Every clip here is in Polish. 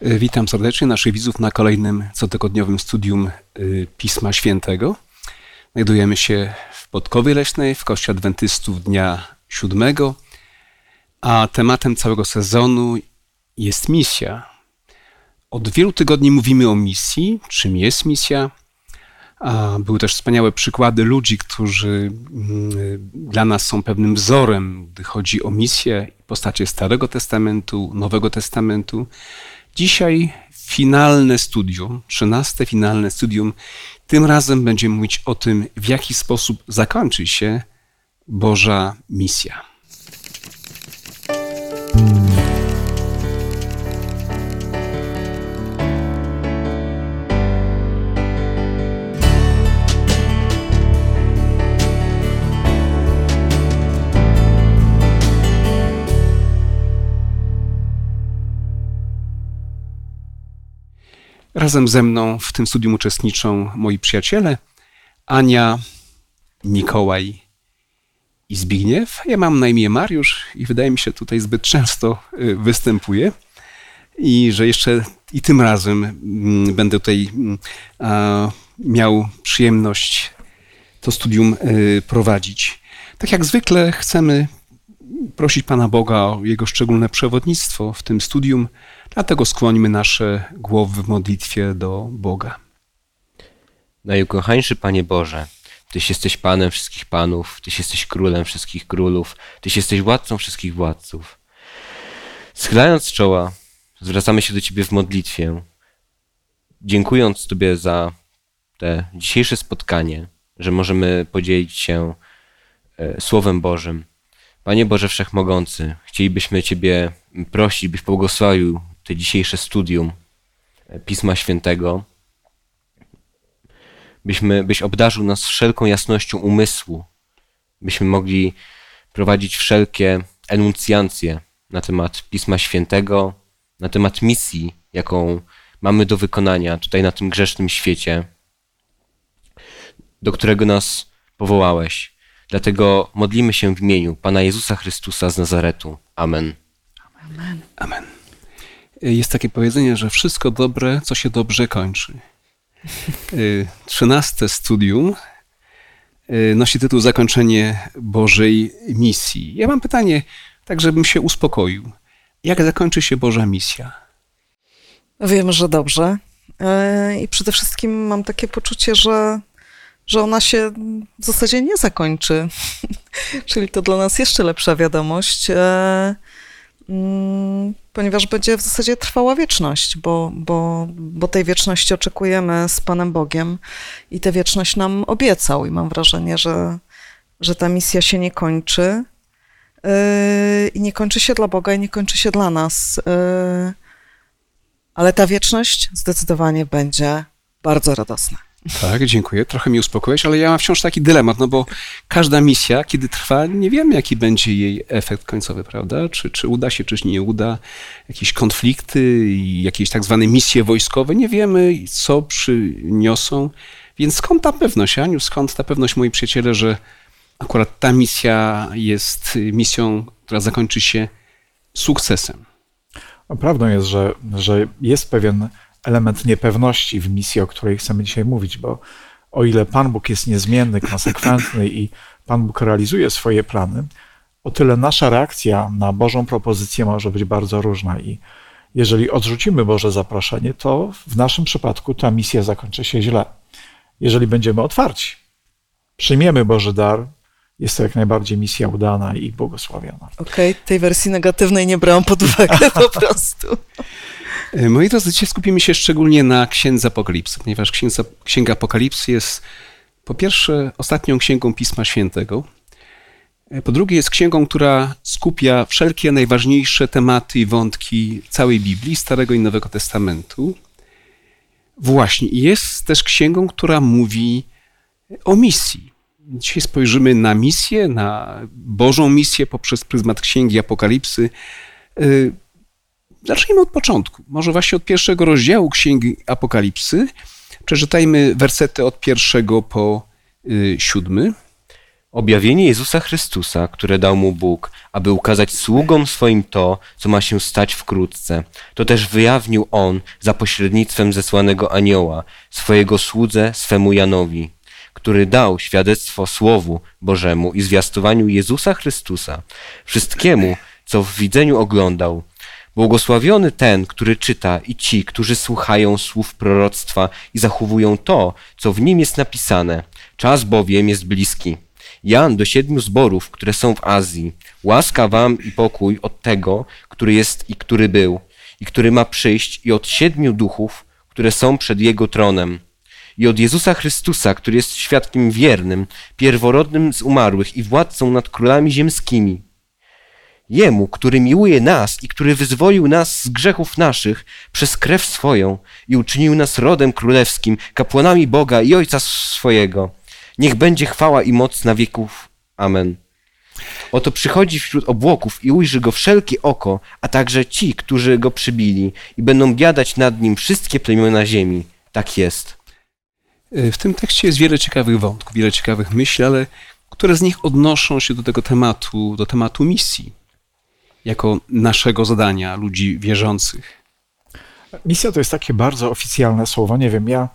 E, witam serdecznie naszych widzów na kolejnym cotygodniowym studium e, Pisma Świętego. Znajdujemy się w Podkowie Leśnej w Kościele Adwentystów dnia siódmego, a tematem całego sezonu jest misja. Od wielu tygodni mówimy o misji, czym jest misja. Były też wspaniałe przykłady ludzi, którzy mm, dla nas są pewnym wzorem, gdy chodzi o misję w postaci Starego Testamentu, Nowego Testamentu. Dzisiaj finalne studium, trzynaste finalne studium. Tym razem będziemy mówić o tym, w jaki sposób zakończy się Boża misja. Razem ze mną w tym studium uczestniczą moi przyjaciele Ania, Mikołaj i Zbigniew. Ja mam na imię Mariusz i wydaje mi się tutaj zbyt często y, występuję i że jeszcze i tym razem mm, będę tutaj mm, miał przyjemność to studium y, prowadzić. Tak jak zwykle chcemy prosić Pana Boga o Jego szczególne przewodnictwo w tym studium, dlatego skłońmy nasze głowy w modlitwie do Boga. Najukochańszy Panie Boże, Tyś jesteś Panem wszystkich Panów, Tyś jesteś Królem wszystkich Królów, Tyś jesteś Władcą wszystkich Władców. Schylając czoła, zwracamy się do Ciebie w modlitwie, dziękując Tobie za te dzisiejsze spotkanie, że możemy podzielić się e, Słowem Bożym, Panie Boże Wszechmogący, chcielibyśmy Ciebie prosić, byś błogosławił te dzisiejsze studium Pisma Świętego, byśmy, byś obdarzył nas wszelką jasnością umysłu, byśmy mogli prowadzić wszelkie enuncjancje na temat Pisma Świętego, na temat misji, jaką mamy do wykonania tutaj na tym grzesznym świecie, do którego nas powołałeś. Dlatego modlimy się w imieniu Pana Jezusa Chrystusa z Nazaretu. Amen. Amen. Amen. Jest takie powiedzenie, że wszystko dobre, co się dobrze kończy. Y, trzynaste studium y, nosi tytuł Zakończenie Bożej misji. Ja mam pytanie, tak żebym się uspokoił. Jak zakończy się Boża misja? Wiem, że dobrze. Y, I przede wszystkim mam takie poczucie, że że ona się w zasadzie nie zakończy. Czyli to dla nas jeszcze lepsza wiadomość, e, ponieważ będzie w zasadzie trwała wieczność, bo, bo, bo tej wieczności oczekujemy z Panem Bogiem i tę wieczność nam obiecał. I mam wrażenie, że, że ta misja się nie kończy. E, I nie kończy się dla Boga, i nie kończy się dla nas. E, ale ta wieczność zdecydowanie będzie bardzo radosna. Tak, dziękuję. Trochę mi uspokoiłeś, ale ja mam wciąż taki dylemat, no bo każda misja, kiedy trwa, nie wiemy, jaki będzie jej efekt końcowy, prawda? Czy, czy uda się, czy nie uda. Jakieś konflikty jakieś tak zwane misje wojskowe, nie wiemy, co przyniosą. Więc skąd ta pewność, Aniu? Skąd ta pewność, moi przyjaciele, że akurat ta misja jest misją, która zakończy się sukcesem? Prawdą jest, że, że jest pewien element niepewności w misji, o której chcemy dzisiaj mówić, bo o ile Pan Bóg jest niezmienny, konsekwentny i Pan Bóg realizuje swoje plany, o tyle nasza reakcja na Bożą propozycję może być bardzo różna i jeżeli odrzucimy Boże zaproszenie, to w naszym przypadku ta misja zakończy się źle. Jeżeli będziemy otwarci, przyjmiemy Boży dar, jest to jak najbardziej misja udana i błogosławiona. Okej, okay, tej wersji negatywnej nie brałam pod uwagę po prostu. E, moi drodzy, dzisiaj skupimy się szczególnie na Księdze Apokalipsy, ponieważ Księga, Księga Apokalipsy jest po pierwsze ostatnią księgą Pisma Świętego, e, po drugie jest księgą, która skupia wszelkie najważniejsze tematy i wątki całej Biblii, Starego i Nowego Testamentu. Właśnie, jest też księgą, która mówi o misji. Dzisiaj spojrzymy na misję, na Bożą misję poprzez pryzmat Księgi Apokalipsy. Zacznijmy od początku. Może właśnie od pierwszego rozdziału Księgi Apokalipsy. Przeczytajmy wersety od pierwszego po y, siódmy. Objawienie Jezusa Chrystusa, które dał mu Bóg, aby ukazać sługom swoim to, co ma się stać wkrótce. To też wyjawnił On za pośrednictwem zesłanego anioła, swojego słudze swemu Janowi, który dał świadectwo Słowu Bożemu i zwiastowaniu Jezusa Chrystusa, wszystkiemu, co w widzeniu oglądał. Błogosławiony ten, który czyta i ci, którzy słuchają słów proroctwa i zachowują to, co w nim jest napisane. Czas bowiem jest bliski. Jan do siedmiu zborów, które są w Azji. Łaska wam i pokój od tego, który jest i który był, i który ma przyjść, i od siedmiu duchów, które są przed jego tronem. I od Jezusa Chrystusa, który jest świadkiem wiernym, pierworodnym z umarłych i władcą nad królami ziemskimi. Jemu, który miłuje nas i który wyzwolił nas z grzechów naszych przez krew swoją i uczynił nas rodem królewskim, kapłanami Boga i Ojca swojego Niech będzie chwała i moc na wieków. Amen. Oto przychodzi wśród obłoków i ujrzy go wszelkie oko, a także ci, którzy go przybili i będą biadać nad nim wszystkie plemiona ziemi. Tak jest. W tym tekście jest wiele ciekawych wątków, wiele ciekawych myśli, ale które z nich odnoszą się do tego tematu, do tematu misji, jako naszego zadania ludzi wierzących. Misja to jest takie bardzo oficjalne słowo. Nie wiem, ja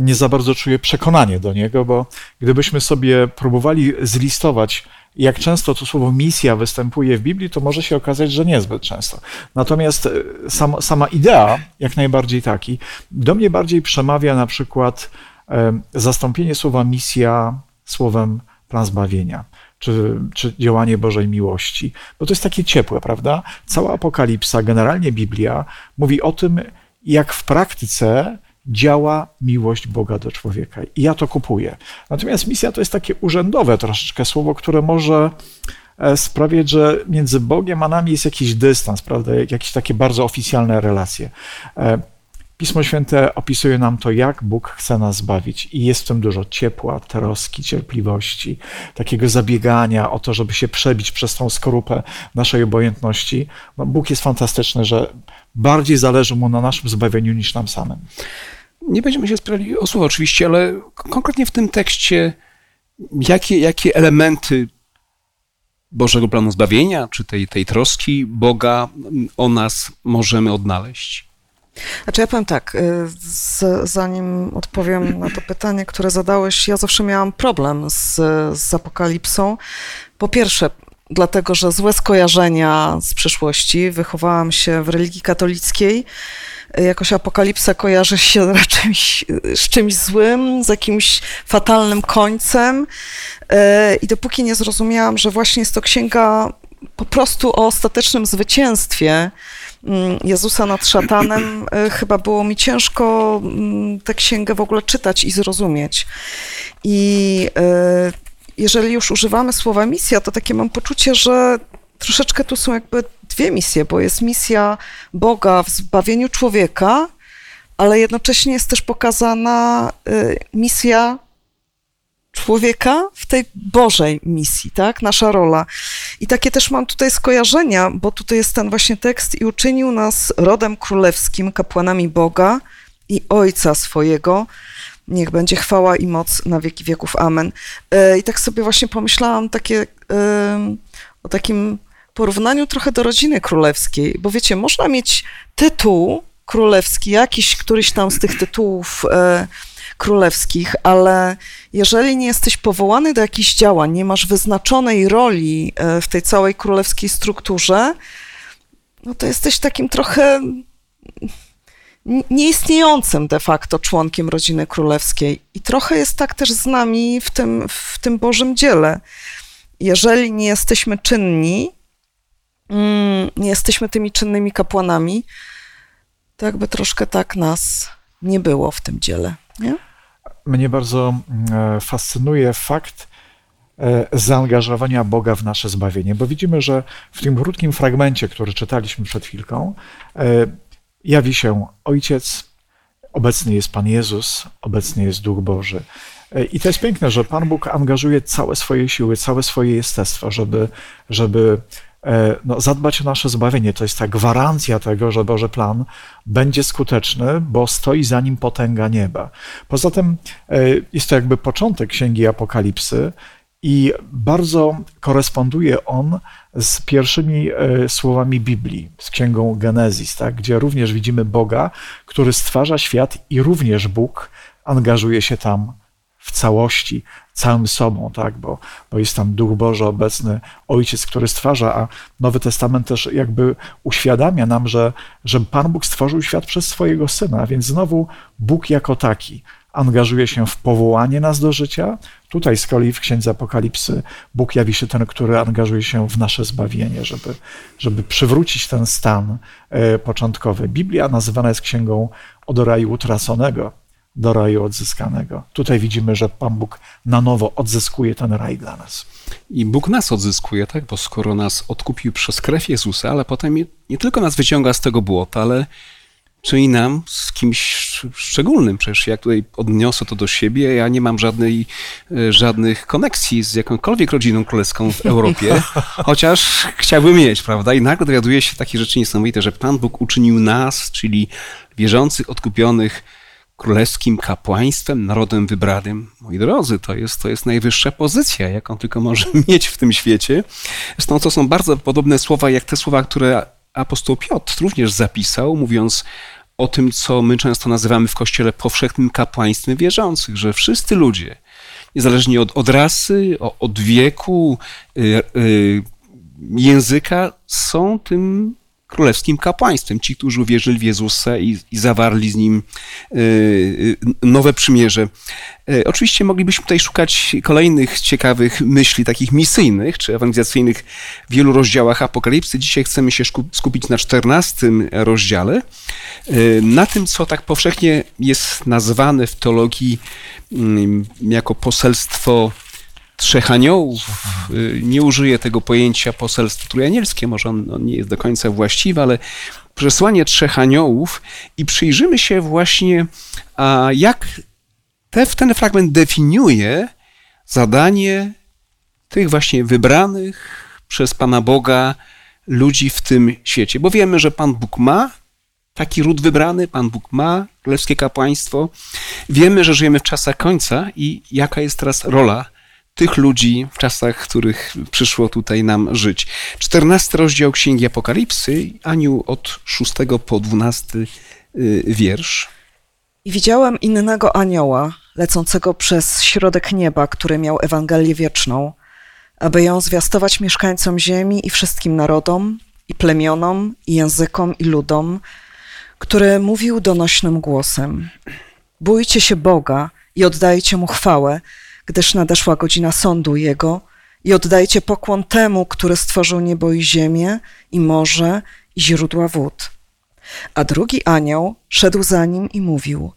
nie za bardzo czuję przekonanie do niego, bo gdybyśmy sobie próbowali zlistować, jak często to słowo misja występuje w Biblii, to może się okazać, że niezbyt często. Natomiast e, sama, sama idea, jak najbardziej taki, do mnie bardziej przemawia na przykład e, zastąpienie słowa misja słowem plan zbawienia. Czy, czy działanie Bożej miłości, bo to jest takie ciepłe, prawda? Cała apokalipsa, generalnie Biblia, mówi o tym, jak w praktyce działa miłość Boga do człowieka. I ja to kupuję. Natomiast misja to jest takie urzędowe troszeczkę słowo, które może e, sprawiać, że między Bogiem a nami jest jakiś dystans, prawda? Jakieś takie bardzo oficjalne relacje. Pismo Święte opisuje nam to, jak Bóg chce nas zbawić, i jest w tym dużo ciepła, troski, cierpliwości, takiego zabiegania o to, żeby się przebić przez tą skorupę naszej obojętności. No, Bóg jest fantastyczny, że bardziej zależy mu na naszym zbawieniu niż nam samym. Nie będziemy się spierali o słowo oczywiście, ale konkretnie w tym tekście, jakie, jakie elementy Bożego planu zbawienia, czy tej, tej troski Boga o nas możemy odnaleźć? Znaczy ja powiem tak, y, z, zanim odpowiem na to pytanie, które zadałeś, ja zawsze miałam problem z, z apokalipsą. Po pierwsze, dlatego że złe skojarzenia z przeszłości. Wychowałam się w religii katolickiej. Jakoś apokalipsa kojarzy się raczej z czymś złym, z jakimś fatalnym końcem. E, I dopóki nie zrozumiałam, że właśnie jest to księga po prostu o ostatecznym zwycięstwie Jezusa nad szatanem, e, chyba było mi ciężko mm, tę księgę w ogóle czytać i zrozumieć. I e, jeżeli już używamy słowa misja, to takie mam poczucie, że troszeczkę tu są jakby dwie misje, bo jest misja Boga w zbawieniu człowieka, ale jednocześnie jest też pokazana y, misja człowieka w tej Bożej misji, tak? Nasza rola. I takie też mam tutaj skojarzenia, bo tutaj jest ten właśnie tekst i uczynił nas rodem królewskim, kapłanami Boga i Ojca swojego, Niech będzie chwała i moc na wieki wieków. Amen. E, I tak sobie właśnie pomyślałam takie, o takim porównaniu trochę do rodziny królewskiej, bo wiecie, można mieć tytuł królewski, jakiś któryś tam z tych tytułów e, królewskich, ale jeżeli nie jesteś powołany do jakichś działań, nie masz wyznaczonej roli e, w tej całej królewskiej strukturze, no to jesteś takim trochę nieistniejącym de facto członkiem rodziny królewskiej. I trochę jest tak też z nami w tym, w tym Bożym dziele. Jeżeli nie jesteśmy czynni, mm, nie jesteśmy tymi czynnymi kapłanami, to jakby troszkę tak nas nie było w tym dziele. Nie? Mnie bardzo mm, fascynuje fakt e, zaangażowania Boga w nasze zbawienie, bo widzimy, że w tym krótkim fragmencie, który czytaliśmy przed chwilką, e, jawi się Ojciec, obecny jest Pan Jezus, obecny jest Duch Boży. I to jest piękne, że Pan Bóg angażuje całe swoje siły, całe swoje jestestwo, żeby, żeby e, no, zadbać o nasze zbawienie. To jest ta gwarancja tego, że Boży plan będzie skuteczny, bo stoi za nim potęga nieba. Poza tym e, jest to jakby początek Księgi Apokalipsy I bardzo koresponduje on z pierwszymi e, słowami Biblii, z księgą Genezis, tak, gdzie również widzimy Boga, który stwarza świat i również Bóg angażuje się tam w całości, całym sobą, tak, bo, bo jest tam Duch Boży obecny, Ojciec, który stwarza, a Nowy Testament też jakby uświadamia nam, że, że Pan Bóg stworzył świat przez swojego Syna, więc znowu Bóg jako taki angażuje się w powołanie nas do życia. Tutaj z kolei w Księdze Apokalipsy Bóg jawi się ten, który angażuje się w nasze zbawienie, żeby, żeby przywrócić ten stan e, początkowy. Biblia nazywana jest księgą od raju utraconego do raju odzyskanego. Tutaj widzimy, że Pan Bóg na nowo odzyskuje ten raj dla nas. I Bóg nas odzyskuje, tak? Bo skoro nas odkupił przez krew Jezusa, ale potem nie tylko nas wyciąga z tego błota, ale czyni nam z kimś szczególnym. Przecież jak tutaj odniosę to do siebie, ja nie mam żadnej, e, żadnych koneksji z jakąkolwiek rodziną królewską w Europie, chociaż chciałbym mieć, prawda? I nagle dowiaduje się takie rzeczy niesamowite, że Pan Bóg uczynił nas, czyli wierzących, odkupionych, królewskim kapłaństwem, narodem wybranym. Moi drodzy, to jest, to jest najwyższa pozycja, jaką tylko może mieć w tym świecie. Zresztą to są bardzo podobne słowa, jak te słowa, które apostoł Piotr również zapisał, mówiąc o tym, co my często nazywamy w Kościele powszechnym kapłaństwem wierzących, że wszyscy ludzie, niezależnie od, od rasy, od wieku, y, y, języka, są tym królewskim kapłaństwem. Ci, którzy uwierzyli w Jezusa i, i zawarli z nim y, y, nowe przymierze. Y, oczywiście moglibyśmy tutaj szukać kolejnych ciekawych myśli, takich misyjnych czy ewangelizacyjnych w wielu rozdziałach Apokalipsy. Dzisiaj chcemy się skupić na czternastym rozdziale, na tym, co tak powszechnie jest nazwane w teologii mm, jako poselstwo trzech aniołów. Y, nie użyję tego pojęcia poselstwo trójanielskie, może on, on nie jest do końca właściwy, ale przesłanie trzech aniołów i przyjrzymy się właśnie, jak te, ten fragment definiuje zadanie tych właśnie wybranych przez Pana Boga ludzi w tym świecie. Bo wiemy, że Pan Bóg ma taki ród wybrany, Pan Bóg ma królewskie kapłaństwo. Wiemy, że żyjemy w czasach końca i jaka jest teraz rola tych ludzi w czasach, w których przyszło tutaj nam żyć. Czternasty rozdział Księgi Apokalipsy, Aniu od szóstego po dwunasty y, wiersz. I widziałem innego anioła, lecącego przez środek nieba, który miał Ewangelię wieczną, aby ją zwiastować mieszkańcom ziemi i wszystkim narodom, i plemionom, i językom, i ludom, który mówił donośnym głosem: Bójcie się Boga i oddajcie mu chwałę, gdyż nadeszła godzina sądu Jego i oddajcie pokłon temu, który stworzył niebo i ziemię, i morze, i źródła wód. A drugi anioł szedł za nim i mówił: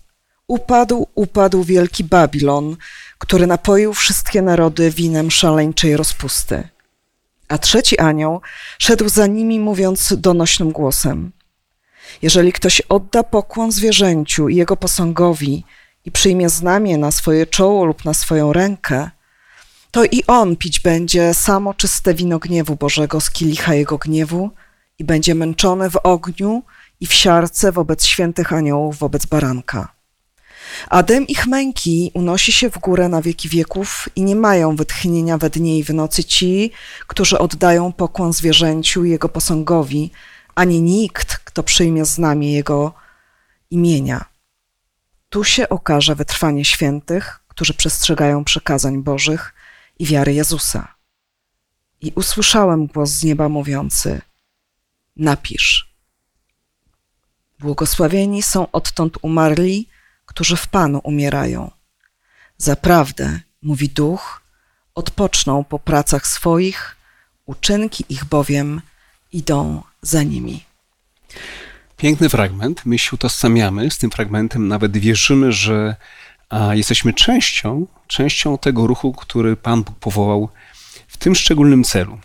Upadł, upadł wielki Babilon, który napoił wszystkie narody winem szaleńczej rozpusty. A trzeci anioł szedł za nimi, mówiąc donośnym głosem: Jeżeli ktoś odda pokłon zwierzęciu i jego posągowi, i przyjmie znamię na swoje czoło lub na swoją rękę, to i on pić będzie samo czyste wino gniewu Bożego z kielicha jego gniewu i będzie męczony w ogniu i w siarce wobec świętych aniołów, wobec baranka. A dym ich męki unosi się w górę na wieki wieków i nie mają wytchnienia we dnie i w nocy ci, którzy oddają pokłon zwierzęciu i jego posągowi, ani nikt, kto przyjmie znamię jego imienia. Tu się okaże wytrwanie świętych, którzy przestrzegają przykazań Bożych i wiary Jezusa. I usłyszałem głos z nieba mówiący: Napisz. Błogosławieni są odtąd umarli, którzy w Panu umierają. Zaprawdę, mówi Duch, odpoczną po pracach swoich, uczynki ich bowiem idą za nimi. Piękny fragment. My się utożsamiamy z tym fragmentem, nawet wierzymy, że jesteśmy częścią, częścią tego ruchu, który Pan Bóg powołał w tym szczególnym celu.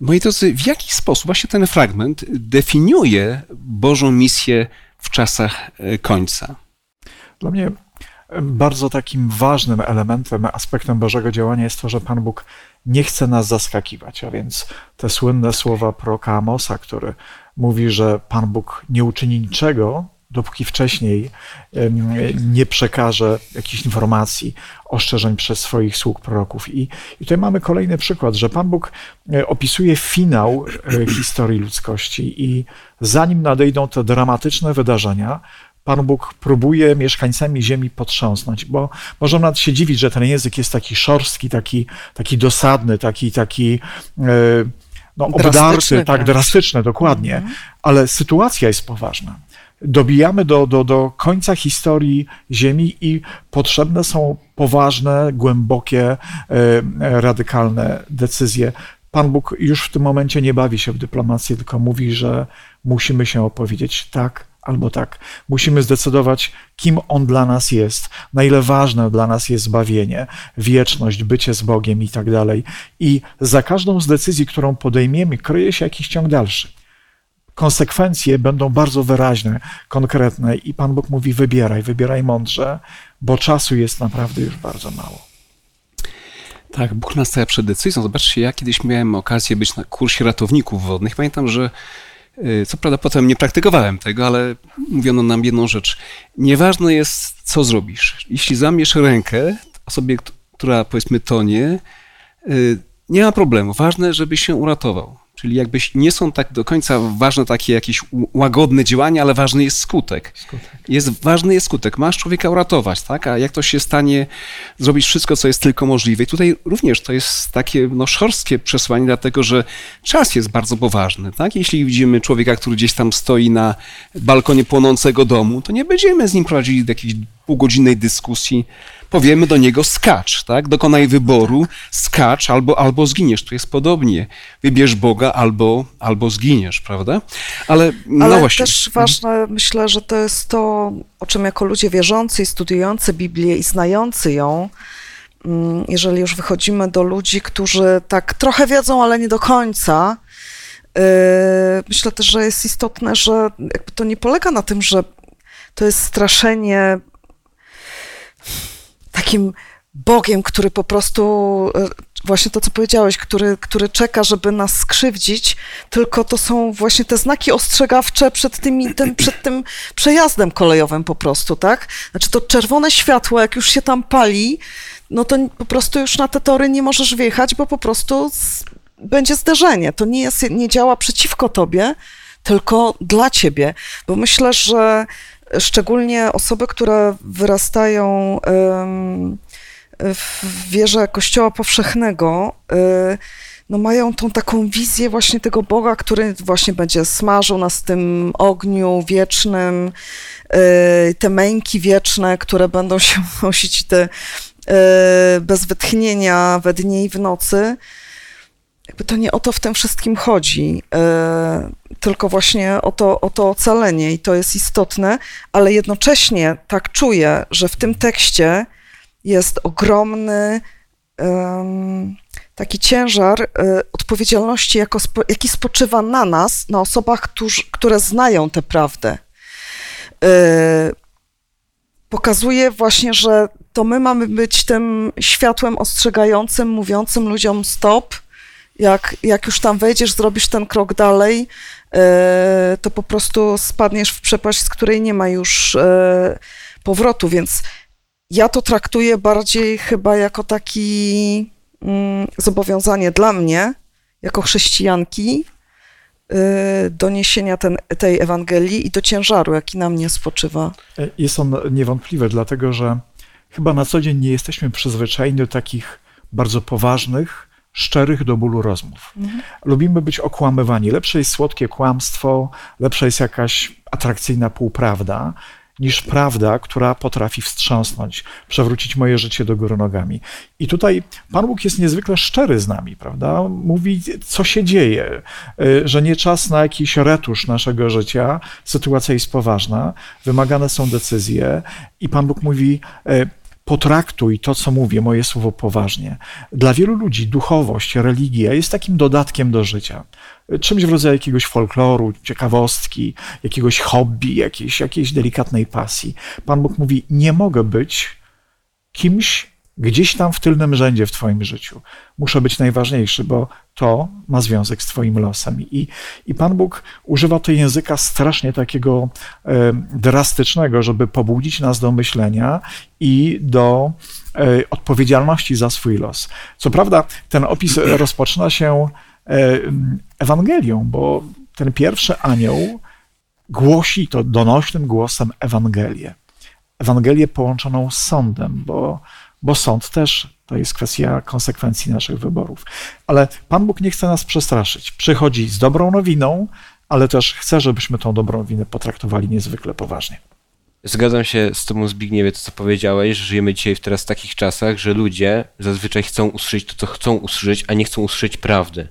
Moi drodzy, w jaki sposób właśnie ten fragment definiuje Bożą misję w czasach e, końca? Dla mnie bardzo takim ważnym elementem, aspektem Bożego działania jest to, że Pan Bóg nie chce nas zaskakiwać, a więc te słynne słowa proroka Amosa, który mówi, że Pan Bóg nie uczyni niczego, dopóki wcześniej nie przekaże jakichś informacji, ostrzeżeń przez swoich sług proroków. I, I tutaj mamy kolejny przykład, że Pan Bóg e, opisuje finał e, historii ludzkości i zanim nadejdą te dramatyczne wydarzenia, Pan Bóg próbuje mieszkańcami ziemi potrząsnąć, bo możemy nawet się dziwić, że ten język jest taki szorstki, taki, taki dosadny, taki, taki e, no, obdarty, tak, drastyczny, dokładnie, mhm. ale sytuacja jest poważna. Dobijamy do, do, do końca historii Ziemi i potrzebne są poważne, głębokie, e, radykalne decyzje. Pan Bóg już w tym momencie nie bawi się w dyplomację, tylko mówi, że musimy się opowiedzieć tak albo tak. Musimy zdecydować, kim On dla nas jest, na ile ważne dla nas jest zbawienie, wieczność, bycie z Bogiem i tak dalej. I za każdą z decyzji, którą podejmiemy, kryje się jakiś ciąg dalszy. Konsekwencje będą bardzo wyraźne, konkretne i Pan Bóg mówi: wybieraj, wybieraj mądrze, bo czasu jest naprawdę już bardzo mało. Tak, Bóg nas stawia przed decyzją. Zobaczcie, ja kiedyś miałem okazję być na kursie ratowników wodnych. Pamiętam, że co prawda potem nie praktykowałem tego, ale mówiono nam jedną rzecz. Nieważne jest, co zrobisz. Jeśli zamiesz rękę osobie, która powiedzmy tonie, y, nie ma problemu. Ważne, żebyś się uratował. Czyli jakby nie są tak do końca ważne takie jakieś łagodne działania, ale ważny jest skutek. skutek. Jest, ważny jest skutek. Masz człowieka uratować, tak? A jak to się stanie, zrobić wszystko, co jest tylko możliwe. I tutaj również to jest takie no, szorstkie przesłanie, dlatego że czas jest bardzo poważny, tak? Jeśli widzimy człowieka, który gdzieś tam stoi na balkonie płonącego domu, to nie będziemy z nim prowadzili jakiejś półgodzinnej dyskusji, powiemy do niego skacz, tak? Dokonaj wyboru, skacz albo, albo zginiesz. Tu jest podobnie. Wybierz Boga albo, albo zginiesz, prawda? Ale, no Ale właśnie. też ważne, myślę, że to jest to, o czym jako ludzie wierzący i studiujący Biblię i znający ją, mm, jeżeli już wychodzimy do ludzi, którzy tak trochę wiedzą, ale nie do końca, yy, myślę też, że jest istotne, że jakby to nie polega na tym, że to jest straszenie takim Bogiem, który po prostu, e, właśnie to, co powiedziałeś, który, który czeka, żeby nas skrzywdzić, tylko to są właśnie te znaki ostrzegawcze przed, tymi, tym, przed tym przejazdem kolejowym po prostu, tak? Znaczy to czerwone światło, jak już się tam pali, no to po prostu już na te tory nie możesz wjechać, bo po prostu z, będzie zderzenie. To nie, jest, nie działa przeciwko tobie, tylko dla ciebie, bo myślę, że szczególnie osoby, które wyrastają w wierze Kościoła Powszechnego, y, no mają tą taką wizję właśnie tego Boga, który właśnie będzie smażył nas w tym ogniu wiecznym, y, te męki wieczne, które będą się nosić te y, bez wytchnienia we dnie i w nocy jakby to nie o to w tym wszystkim chodzi, e, tylko właśnie o to, o to ocalenie i to jest istotne, ale jednocześnie tak czuję, że w tym tekście jest ogromny taki ciężar e, odpowiedzialności, jako, jaki spoczywa na nas, na osobach, które znają tę prawdę. E, pokazuje właśnie, że to my mamy być tym światłem ostrzegającym, mówiącym ludziom stop, jak, jak już tam wejdziesz, zrobisz ten krok dalej, e, to po prostu spadniesz w przepaść, z której nie ma już e, powrotu, więc ja to traktuję bardziej chyba jako taki mm, zobowiązanie dla mnie, jako chrześcijanki, e, do niesienia ten, tej Ewangelii i do ciężaru, jaki na mnie spoczywa. Jest on niewątpliwy, dlatego że chyba na co dzień nie jesteśmy przyzwyczajeni do takich bardzo poważnych, szczerych do bólu rozmów. Mhm. Lubimy być okłamywani. Lepsze jest słodkie kłamstwo, lepsza jest jakaś atrakcyjna półprawda, niż prawda, która potrafi wstrząsnąć, przewrócić moje życie do góry nogami. I tutaj Pan Bóg jest niezwykle szczery z nami, prawda? Mówi, co się dzieje, y, że nie czas na jakiś retusz naszego życia, sytuacja jest poważna, wymagane są decyzje i Pan Bóg mówi, y, potraktuj to, co mówię, moje słowo poważnie. Dla wielu ludzi duchowość, religia jest takim dodatkiem do życia. Czymś w rodzaju jakiegoś folkloru, ciekawostki, jakiegoś hobby, jakiejś, jakiejś delikatnej pasji. Pan Bóg mówi: Nie mogę być kimś, gdzieś tam w tylnym rzędzie w Twoim życiu. Muszę być najważniejszy, bo to ma związek z Twoim losem. I, i Pan Bóg używa tego języka strasznie takiego e, drastycznego, żeby pobudzić nas do myślenia i do e, odpowiedzialności za swój los. Co prawda, ten opis rozpoczyna się e, Ewangelią, bo ten pierwszy anioł głosi to donośnym głosem Ewangelię. Ewangelię połączoną z sądem, bo, bo sąd też to jest kwestia konsekwencji naszych wyborów. Ale Pan Bóg nie chce nas przestraszyć. Przychodzi z dobrą nowiną, ale też chce, żebyśmy tą dobrą nowinę potraktowali niezwykle poważnie. Zgadzam się z Tobą, Zbigniewie, to co powiedziałeś, że żyjemy dzisiaj w teraz takich czasach, że ludzie zazwyczaj chcą usłyszeć to, co chcą usłyszeć, a nie chcą usłyszeć prawdy.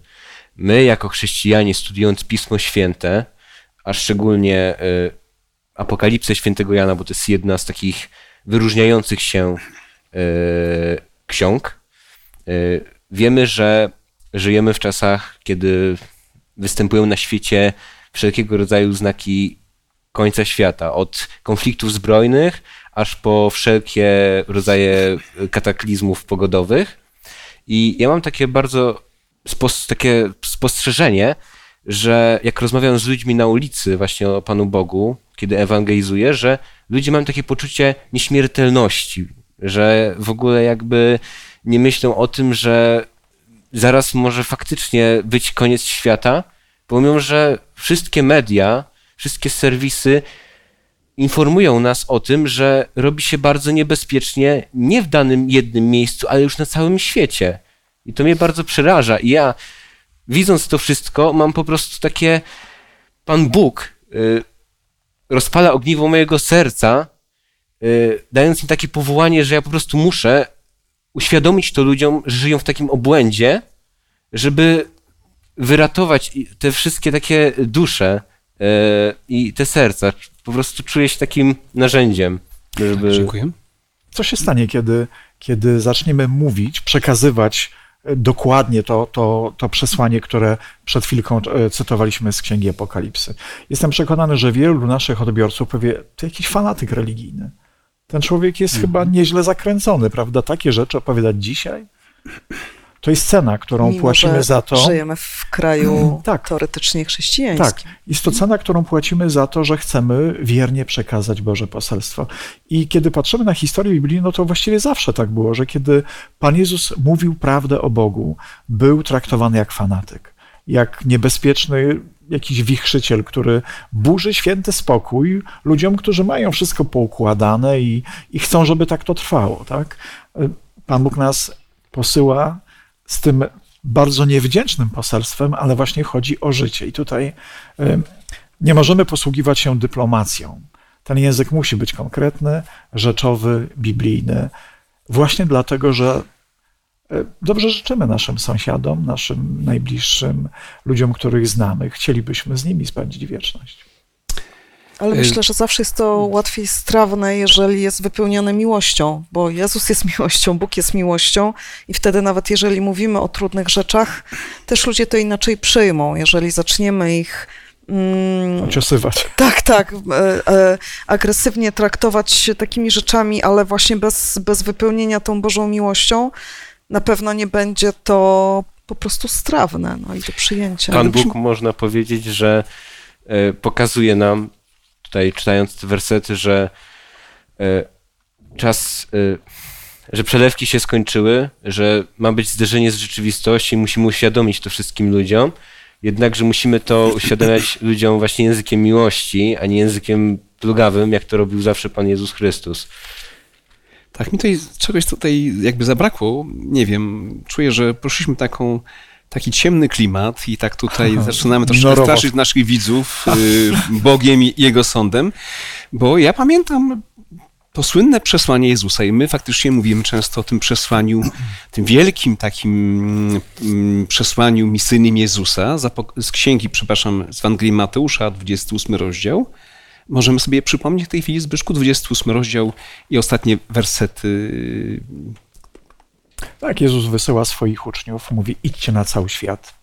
My, jako chrześcijanie, studiując Pismo Święte, a szczególnie y, Apokalipsę Świętego Jana, bo to jest jedna z takich wyróżniających się ksiąg, y, wiemy, że żyjemy w czasach, kiedy występują na świecie wszelkiego rodzaju znaki końca świata, od konfliktów zbrojnych aż po wszelkie rodzaje kataklizmów pogodowych. I ja mam takie bardzo spos takie spostrzeżenie, że jak rozmawiam z ludźmi na ulicy właśnie o Panu Bogu, kiedy ewangelizuję, że ludzie mają takie poczucie nieśmiertelności, że w ogóle jakby nie myślą o tym, że zaraz może faktycznie być koniec świata, pomimo, że wszystkie media, wszystkie serwisy informują nas o tym, że robi się bardzo niebezpiecznie nie w danym jednym miejscu, ale już na całym świecie. I to mnie bardzo przeraża. I ja, widząc to wszystko, mam po prostu takie. Pan Bóg y, rozpala ogniwo mojego serca, dając mi takie powołanie, że ja po prostu muszę uświadomić to ludziom, że żyją w takim obłędzie, żeby wyratować te wszystkie takie dusze y, i te serca. Po prostu czuję się takim narzędziem. Żeby... Dziękuję. Co się stanie, kiedy, kiedy zaczniemy mówić, przekazywać dokładnie to, to, to przesłanie, które przed chwilką e, cytowaliśmy z Księgi Apokalipsy. Jestem przekonany, że wielu naszych odbiorców powie, to jakiś fanatyk religijny. Ten człowiek jest Mhm. chyba nieźle zakręcony, prawda? Takie rzeczy opowiadać dzisiaj? To jest cena, którą Mimo, płacimy że za to. Żyjemy w kraju Tak. teoretycznie chrześcijańskim. Tak, jest to cena, którą płacimy za to, że chcemy wiernie przekazać Boże poselstwo. I kiedy patrzymy na historię Biblii, no to właściwie zawsze tak było, że kiedy Pan Jezus mówił prawdę o Bogu, był traktowany jak fanatyk, jak niebezpieczny jakiś wichrzyciel, który burzy święty spokój ludziom, którzy mają wszystko poukładane i, i chcą, żeby tak to trwało. Tak? Pan Bóg nas posyła z tym bardzo niewdzięcznym poselstwem, ale właśnie chodzi o życie. I tutaj nie możemy posługiwać się dyplomacją. Ten język musi być konkretny, rzeczowy, biblijny, właśnie dlatego, że dobrze życzymy naszym sąsiadom, naszym najbliższym, ludziom, których znamy. Chcielibyśmy z nimi spędzić wieczność. Ale Y- myślę, że zawsze jest to łatwiej strawne, jeżeli jest wypełnione miłością, bo Jezus jest miłością, Bóg jest miłością i wtedy nawet jeżeli mówimy o trudnych rzeczach, też ludzie to inaczej przyjmą. Jeżeli zaczniemy ich mm, Ociosywać. tak, tak, e, e, agresywnie traktować takimi rzeczami, ale właśnie bez, bez wypełnienia tą Bożą miłością, na pewno nie będzie to po prostu strawne no i do przyjęcia. Pan Bóg, można powiedzieć, że e, pokazuje nam, tutaj czytając te wersety, że e, czas, e, że przelewki się skończyły, że ma być zderzenie z rzeczywistością i musimy uświadomić to wszystkim ludziom. Jednakże musimy to uświadamiać ludziom właśnie językiem miłości, a nie językiem plugawym, jak to robił zawsze Pan Jezus Chrystus. Tak, mi tutaj czegoś tutaj jakby zabrakło. Nie wiem, czuję, że poszliśmy taką, taki ciemny klimat i tak tutaj zaczynamy troszkę straszyć naszych widzów y, Bogiem i Jego sądem, bo ja pamiętam to słynne przesłanie Jezusa i my faktycznie mówimy często o tym przesłaniu, tym wielkim takim mm, przesłaniu misyjnym Jezusa z księgi, przepraszam, z Ewangelii Mateusza, 28 rozdział. Możemy sobie przypomnieć w tej chwili Zbyszku 28 rozdział i ostatnie wersety. Tak, Jezus wysyła swoich uczniów, mówi: idźcie na cały świat,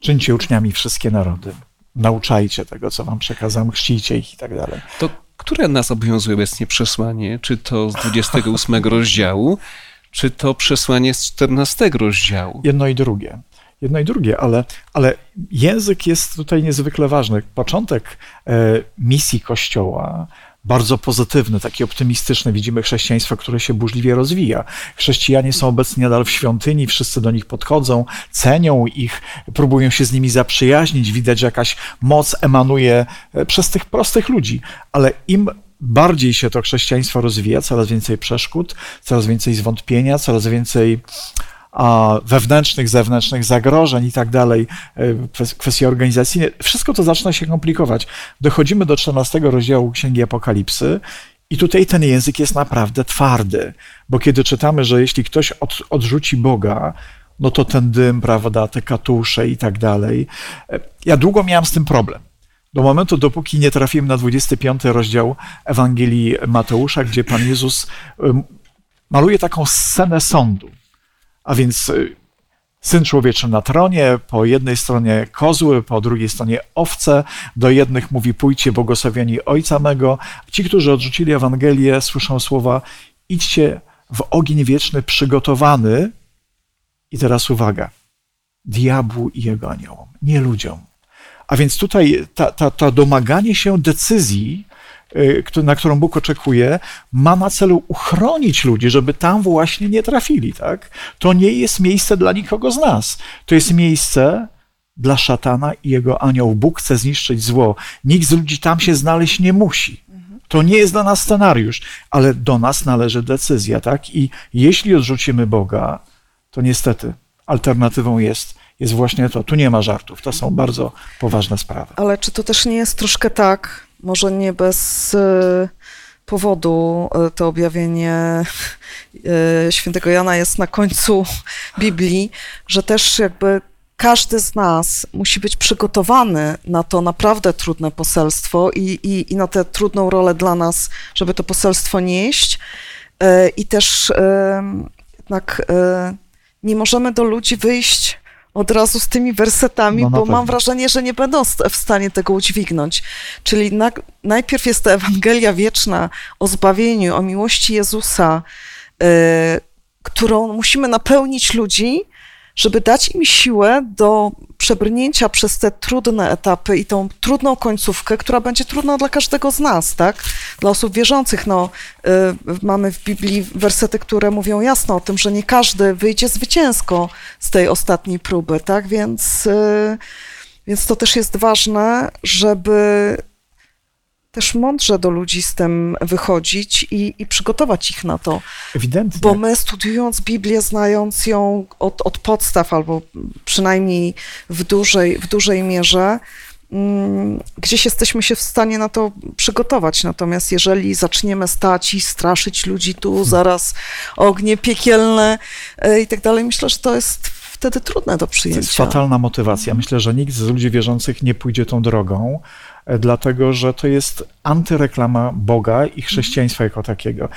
czyńcie uczniami wszystkie narody, nauczajcie tego, co wam przekazałem, chrzcijcie ich i tak dalej. To które nas obowiązuje obecnie przesłanie? Czy to z 28 rozdziału, czy to przesłanie z 14 rozdziału? Jedno i drugie. Jedno i drugie, ale, ale język jest tutaj niezwykle ważny. Początek e, misji Kościoła, bardzo pozytywny, taki optymistyczny. Widzimy chrześcijaństwo, które się burzliwie rozwija. Chrześcijanie są obecni nadal w świątyni, wszyscy do nich podchodzą, cenią ich, próbują się z nimi zaprzyjaźnić. Widać, jakaś moc emanuje e, przez tych prostych ludzi, ale im bardziej się to chrześcijaństwo rozwija, coraz więcej przeszkód, coraz więcej zwątpienia, coraz więcej wewnętrznych, zewnętrznych zagrożeń i tak dalej, e, kwestie organizacyjne, wszystko to zaczyna się komplikować. Dochodzimy do 14 rozdziału Księgi Apokalipsy i tutaj ten język jest naprawdę twardy, bo kiedy czytamy, że jeśli ktoś od, odrzuci Boga, no to ten dym, prawda, te katusze i tak dalej. E, ja długo miałem z tym problem. Do momentu, dopóki nie trafiłem na 25 rozdział Ewangelii Mateusza, gdzie Pan Jezus maluje taką scenę sądu. A więc y, Syn Człowieczy na tronie, po jednej stronie kozły, po drugiej stronie owce. Do jednych mówi: Pójdźcie, błogosławieni Ojca mego. Ci, którzy odrzucili Ewangelię, słyszą słowa: Idźcie w ogień wieczny przygotowany. I teraz uwaga: diabłu i jego aniołom, nie ludziom. A więc tutaj ta, ta, ta domaganie się decyzji na którą Bóg oczekuje, ma na celu uchronić ludzi, żeby tam właśnie nie trafili. Tak? To nie jest miejsce dla nikogo z nas. To jest miejsce dla szatana i jego anioł. Bóg chce zniszczyć zło. Nikt z ludzi tam się znaleźć nie musi. To nie jest dla nas scenariusz, ale do nas należy decyzja, tak? I jeśli odrzucimy Boga, to niestety alternatywą jest, jest właśnie to. Tu nie ma żartów. To są bardzo poważne sprawy. Ale czy to też nie jest troszkę tak, może nie bez e, powodu e, to objawienie e, świętego Jana jest na końcu Biblii, że też jakby każdy z nas musi być przygotowany na to naprawdę trudne poselstwo i, i, i na tę trudną rolę dla nas, żeby to poselstwo nieść. I też jednak nie możemy do ludzi wyjść od razu z tymi wersetami, no, bo pewno. mam wrażenie, że nie będą w stanie tego udźwignąć. Czyli na, najpierw jest ta Ewangelia wieczna o zbawieniu, o miłości Jezusa, y, którą musimy napełnić ludzi, żeby dać im siłę do przebrnięcia przez te trudne etapy i tą trudną końcówkę, która będzie trudna dla każdego z nas, tak? Dla osób wierzących. No, y, mamy w Biblii wersety, które mówią jasno o tym, że nie każdy wyjdzie zwycięsko z tej ostatniej próby, tak? Więc, y, więc to też jest ważne, żeby też mądrze do ludzi z tym wychodzić i, i przygotować ich na to. Ewidentnie. Bo my studiując Biblię, znając ją od, od podstaw, albo przynajmniej w dużej, w dużej mierze, mm, gdzieś jesteśmy się w stanie na to przygotować. Natomiast jeżeli zaczniemy stać i straszyć ludzi tu, hmm. zaraz ognie piekielne e, i tak dalej, myślę, że to jest wtedy trudne do przyjęcia. To jest fatalna motywacja. Myślę, że nikt z ludzi wierzących nie pójdzie tą drogą dlatego że to jest antyreklama Boga i chrześcijaństwa jako takiego.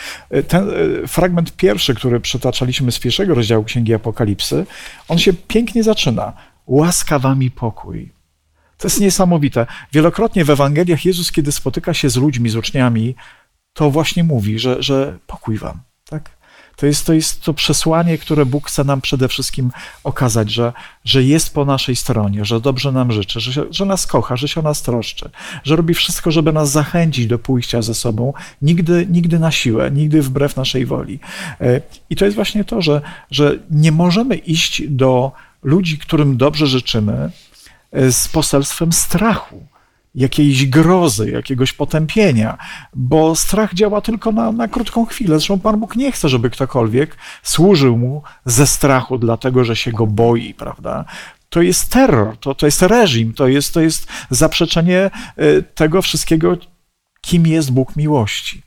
Ten e, fragment pierwszy, który przytaczaliśmy z pierwszego rozdziału Księgi Apokalipsy, on się pięknie zaczyna. Łaska wami pokój. To jest niesamowite. Wielokrotnie w Ewangeliach Jezus, kiedy spotyka się z ludźmi, z uczniami, to właśnie mówi, że, że pokój wam. Tak? To jest, to jest to przesłanie, które Bóg chce nam przede wszystkim okazać, że, że jest po naszej stronie, że dobrze nam życzy, że, że nas kocha, że się o nas troszczy, że robi wszystko, żeby nas zachęcić do pójścia ze sobą, nigdy, nigdy na siłę, nigdy wbrew naszej woli. E, I to jest właśnie to, że, że nie możemy iść do ludzi, którym dobrze życzymy, e, z poselstwem strachu jakiejś grozy, jakiegoś potępienia, bo strach działa tylko na, na krótką chwilę. Zresztą Pan Bóg nie chce, żeby ktokolwiek służył mu ze strachu, dlatego że się go boi, prawda? To jest terror, to, to jest reżim, to jest, to jest zaprzeczenie y, tego wszystkiego, kim jest Bóg miłości.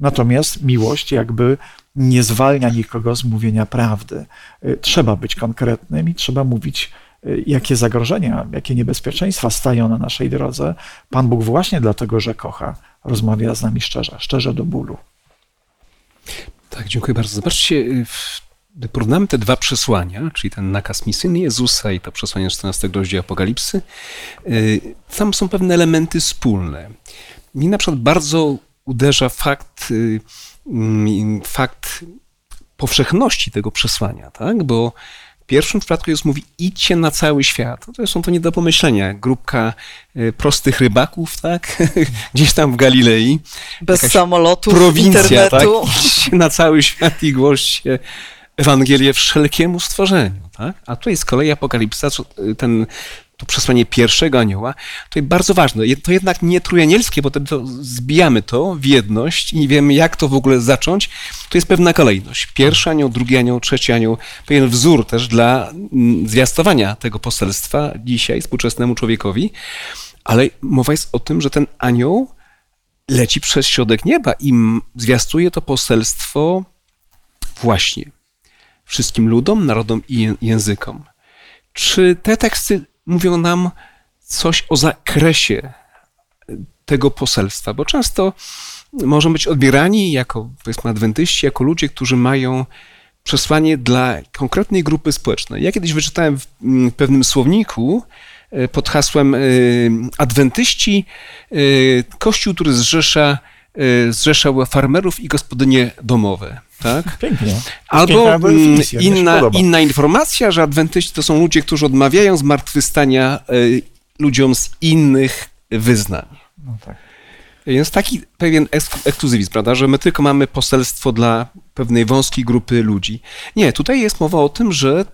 Natomiast miłość jakby nie zwalnia nikogo z mówienia prawdy. Y, trzeba być konkretnym i trzeba mówić jakie zagrożenia, jakie niebezpieczeństwa stają na naszej drodze, Pan Bóg właśnie dlatego, że kocha, rozmawia z nami szczerze, szczerze do bólu. Tak, dziękuję bardzo. Zobaczcie, gdy porównamy te dwa przesłania, czyli ten nakaz misyjny Jezusa i to przesłanie 14 rozdziału Apokalipsy, y, tam są pewne elementy wspólne. Mi na przykład bardzo uderza fakt, y, mm, fakt powszechności tego przesłania, tak? Bo w pierwszym przypadku Jezus mówi, idźcie na cały świat. To są to nie do pomyślenia. Grupka e, prostych rybaków, tak? Gdzieś tam w Galilei. Bez Jakaś samolotu, Prowincja, tak? internetu. Idźcie na cały świat i głoście Ewangelię wszelkiemu stworzeniu, tak? A tutaj z kolei Apokalipsa, ten, to przesłanie pierwszego anioła, to jest bardzo ważne. To jednak nie trójanielskie, bo to, zbijamy to w jedność i nie wiemy, jak to w ogóle zacząć. To jest pewna kolejność. Pierwszy anioł, drugi anioł, trzeci anioł. Pewien wzór też dla mm, zwiastowania tego poselstwa dzisiaj współczesnemu człowiekowi. Ale mowa jest o tym, że ten anioł leci przez środek nieba i zwiastuje to poselstwo właśnie wszystkim ludom, narodom i ję- językom. Czy te teksty mówią nam coś o zakresie tego poselstwa? Bo często możemy być odbierani jako, powiedzmy, adwentyści, jako ludzie, którzy mają przesłanie dla konkretnej grupy społecznej. Ja kiedyś wyczytałem w mm, pewnym słowniku e, pod hasłem e, adwentyści, e, kościół, który zrzesza, zrzeszał farmerów i gospodynie domowe. Tak? Pięknie. Albo Piękna mm, definicja, inna, inna informacja, że adwentyści to są ludzie, którzy odmawiają zmartwychwstania y, ludziom z innych wyznań. No tak. Więc taki pewien eks- ekskluzywizm, prawda, że my tylko mamy poselstwo dla pewnej wąskiej grupy ludzi. Nie, tutaj jest mowa o tym, że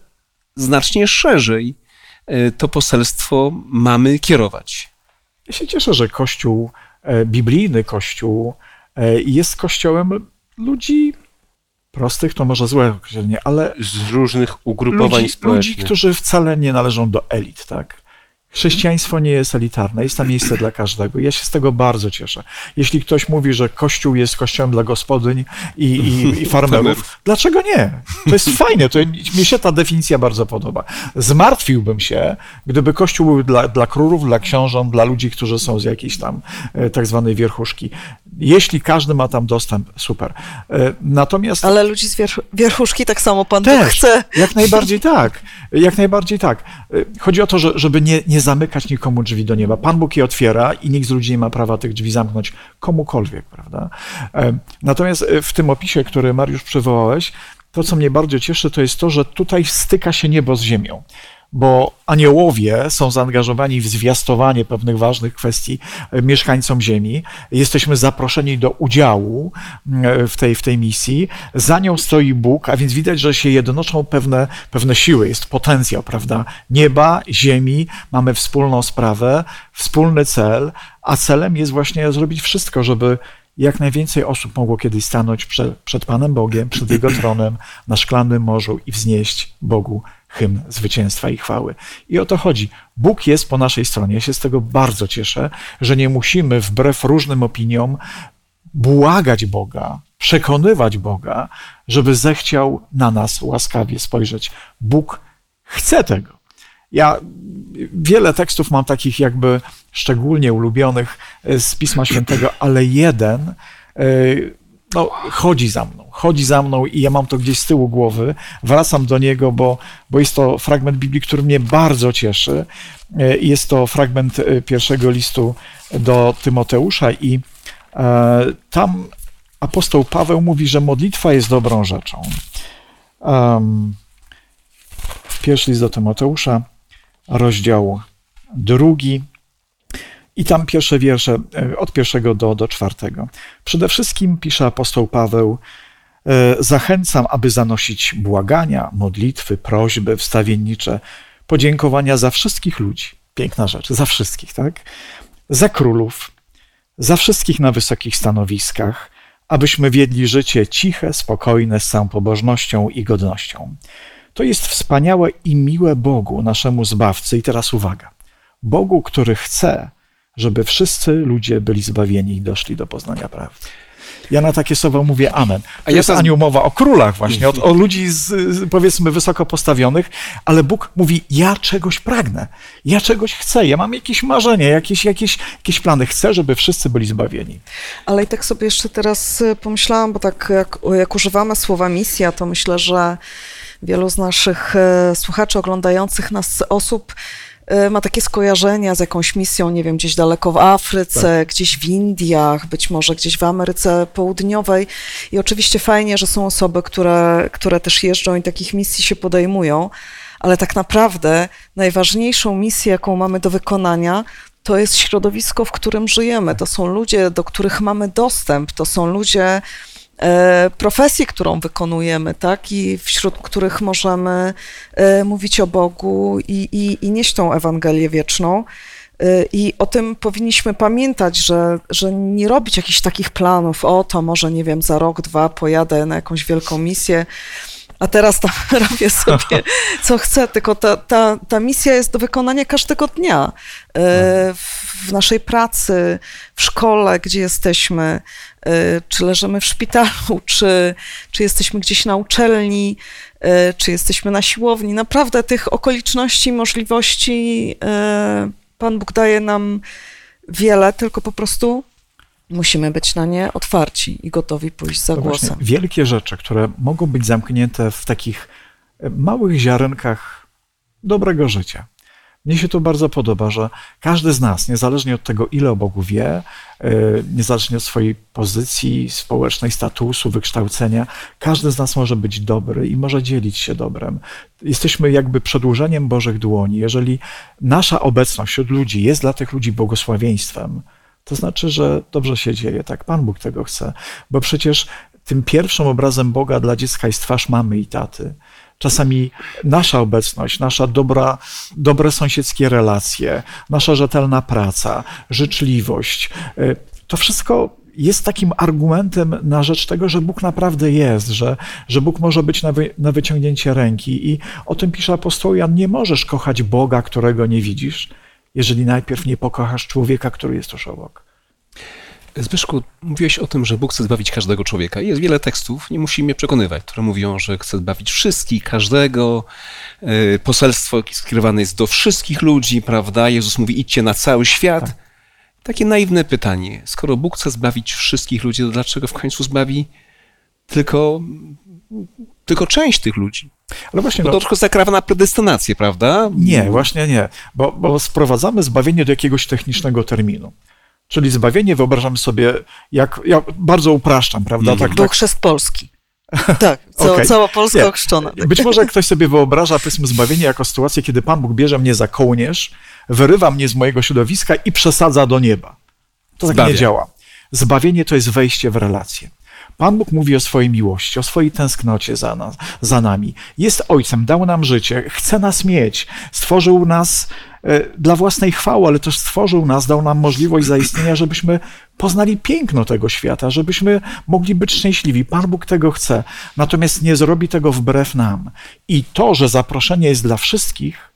znacznie szerzej y, to poselstwo mamy kierować. Ja się cieszę, że Kościół, e, biblijny Kościół, e, jest kościołem ludzi prostych, to może złe określenie, ale Z różnych ugrupowań ludzi, społecznych. ludzi, którzy wcale nie należą do elit, tak? Chrześcijaństwo nie jest elitarne, jest tam miejsce dla każdego. Ja się z tego bardzo cieszę. Jeśli ktoś mówi, że Kościół jest kościołem dla gospodyń i, i, i farmerów, dlaczego nie? To jest fajne, to mi się ta definicja bardzo podoba. Zmartwiłbym się, gdyby Kościół był dla, dla królów, dla książąt, dla ludzi, którzy są z jakiejś tam e, tak zwanej wierchuszki. Jeśli każdy ma tam dostęp, super. E, Natomiast Ale ludzi z wierch- wierchuszki tak samo Pan też, chce. jak najbardziej tak. Jak najbardziej tak. Y, Chodzi o to, że, żeby nie, nie zamykać nikomu drzwi do nieba. Pan Bóg je otwiera i nikt z ludzi nie ma prawa tych drzwi zamknąć komukolwiek, prawda? E, Natomiast e, w tym opisie, który Mariusz przywołałeś, to, co mnie bardzo cieszy, to jest to, że tutaj styka się niebo z ziemią. Bo aniołowie są zaangażowani w zwiastowanie pewnych ważnych kwestii e, mieszkańcom Ziemi. Jesteśmy zaproszeni do udziału e, w tej, w tej misji. Za nią stoi Bóg, a więc widać, że się jednoczą pewne, pewne siły, jest potencjał, prawda? Nieba, ziemi, mamy wspólną sprawę, wspólny cel, a celem jest właśnie zrobić wszystko, żeby jak najwięcej osób mogło kiedyś stanąć przed, przed Panem Bogiem, przed Jego tronem na szklanym morzu i wznieść Bogu hymn zwycięstwa i chwały. I o to chodzi. Bóg jest po naszej stronie. Ja się z tego bardzo cieszę, że nie musimy wbrew różnym opiniom błagać Boga, przekonywać Boga, żeby zechciał na nas łaskawie spojrzeć. Bóg chce tego. Ja wiele tekstów mam takich jakby szczególnie ulubionych z Pisma Świętego, ale jeden e, no, chodzi za mną, chodzi za mną i ja mam to gdzieś z tyłu głowy, wracam do niego, bo, bo jest to fragment Biblii, który mnie bardzo cieszy. E, Jest to fragment e, pierwszego listu do Tymoteusza i e, tam apostoł Paweł mówi, że modlitwa jest dobrą rzeczą. Um, pierwszy list do Tymoteusza, rozdział drugi. I tam pierwsze wiersze e, od pierwszego do, do czwartego. Przede wszystkim pisze apostoł Paweł, e, zachęcam, aby zanosić błagania, modlitwy, prośby, wstawiennicze, podziękowania za wszystkich ludzi. Piękna rzecz, za wszystkich, tak? Za królów, za wszystkich na wysokich stanowiskach, abyśmy wiedli życie ciche, spokojne, z całą pobożnością i godnością. To jest wspaniałe i miłe Bogu, naszemu Zbawcy. I teraz uwaga. Bogu, który chce, żeby wszyscy ludzie byli zbawieni i doszli do poznania prawdy. Ja na takie słowa mówię amen. To A ja jest tam- Aniu mowa o królach właśnie, o, o ludzi z, powiedzmy wysoko postawionych, ale Bóg mówi, ja czegoś pragnę, ja czegoś chcę, ja mam jakieś marzenie, jakieś, jakieś, jakieś plany, chcę, żeby wszyscy byli zbawieni. Ale i tak sobie jeszcze teraz y, pomyślałam, bo tak jak, jak używamy słowa misja, to myślę, że wielu z naszych e, słuchaczy oglądających nas osób y, ma takie skojarzenia z jakąś misją, nie wiem, gdzieś daleko w Afryce, gdzieś w Indiach, być może gdzieś w Ameryce Południowej. I oczywiście fajnie, że są osoby, które, które też jeżdżą i takich misji się podejmują, ale tak naprawdę najważniejszą misję, jaką mamy do wykonania, to jest środowisko, w którym żyjemy. To są ludzie, do których mamy dostęp, to są ludzie, e, profesji, którą wykonujemy, tak, i wśród których możemy e, mówić o Bogu i, i, i nieść tą Ewangelię wieczną. E, I o tym powinniśmy pamiętać, że, że nie robić jakichś takich planów, o to może, nie wiem, za rok, dwa pojadę na jakąś wielką misję, a teraz tam robię sobie co chcę, tylko ta, ta, ta misja jest do wykonania każdego dnia. E, w naszej pracy, w szkole, gdzie jesteśmy, e, czy leżymy w szpitalu, czy, czy jesteśmy gdzieś na uczelni, e, czy jesteśmy na siłowni. Naprawdę tych okoliczności, możliwości Pan Bóg daje nam wiele, tylko po prostu musimy być na nie otwarci i gotowi pójść za No właśnie, głosem. wielkie rzeczy, które mogą być zamknięte w takich e, małych ziarenkach dobrego życia. Mnie się to bardzo podoba, że każdy z nas, niezależnie od tego, ile o Bogu wie, e, niezależnie od swojej pozycji społecznej, statusu, wykształcenia, każdy z nas może być dobry i może dzielić się dobrem. Jesteśmy jakby przedłużeniem Bożych dłoni. Jeżeli nasza obecność wśród ludzi jest dla tych ludzi błogosławieństwem, to znaczy, że dobrze się dzieje, tak? Pan Bóg tego chce. Bo przecież tym pierwszym obrazem Boga dla dziecka jest twarz mamy i taty. Czasami nasza obecność, nasza dobra, dobre sąsiedzkie relacje, nasza rzetelna praca, życzliwość, y, to wszystko jest takim argumentem na rzecz tego, że Bóg naprawdę jest, że, że Bóg może być na, wy, na wyciągnięcie ręki. I o tym pisze apostoł Jan, nie możesz kochać Boga, którego nie widzisz, jeżeli najpierw nie pokochasz człowieka, który jest tuż obok. Zbyszku, mówiłeś o tym, że Bóg chce zbawić każdego człowieka. Jest wiele tekstów, nie musi mnie przekonywać, które mówią, że chce zbawić wszystkich, każdego. E, Poselstwo skierowane jest do wszystkich ludzi, prawda? Jezus mówi, idźcie na cały świat. Tak. Takie naiwne pytanie. Skoro Bóg chce zbawić wszystkich ludzi, to dlaczego w końcu zbawi tylko, tylko część tych ludzi? Ale właśnie, Bo no, to trochę zakrawa na predestynację, prawda? nie, właśnie nie, bo, bo sprowadzamy zbawienie do jakiegoś technicznego terminu. Czyli zbawienie wyobrażam sobie, jak ja bardzo upraszczam, prawda? Mhm. Tak, Był tak. chrzest Polski. Tak, cała, Okej. cała Polska Nie. ochrzczona. Tak. Być może ktoś sobie wyobraża, powiedzmy, zbawienie jako sytuację, kiedy Pan Bóg bierze mnie za kołnierz, wyrywa mnie z mojego środowiska i przesadza do nieba. To tak Zbawia. nie działa. Zbawienie to jest wejście w relację. Pan Bóg mówi o swojej miłości, o swojej tęsknocie za, nas, za nami. Jest Ojcem, dał nam życie, chce nas mieć, stworzył nas e, dla własnej chwały, ale też stworzył nas, dał nam możliwość zaistnienia, żebyśmy poznali piękno tego świata, żebyśmy mogli być szczęśliwi. Pan Bóg tego chce, natomiast nie zrobi tego wbrew nam. I to, że zaproszenie jest dla wszystkich,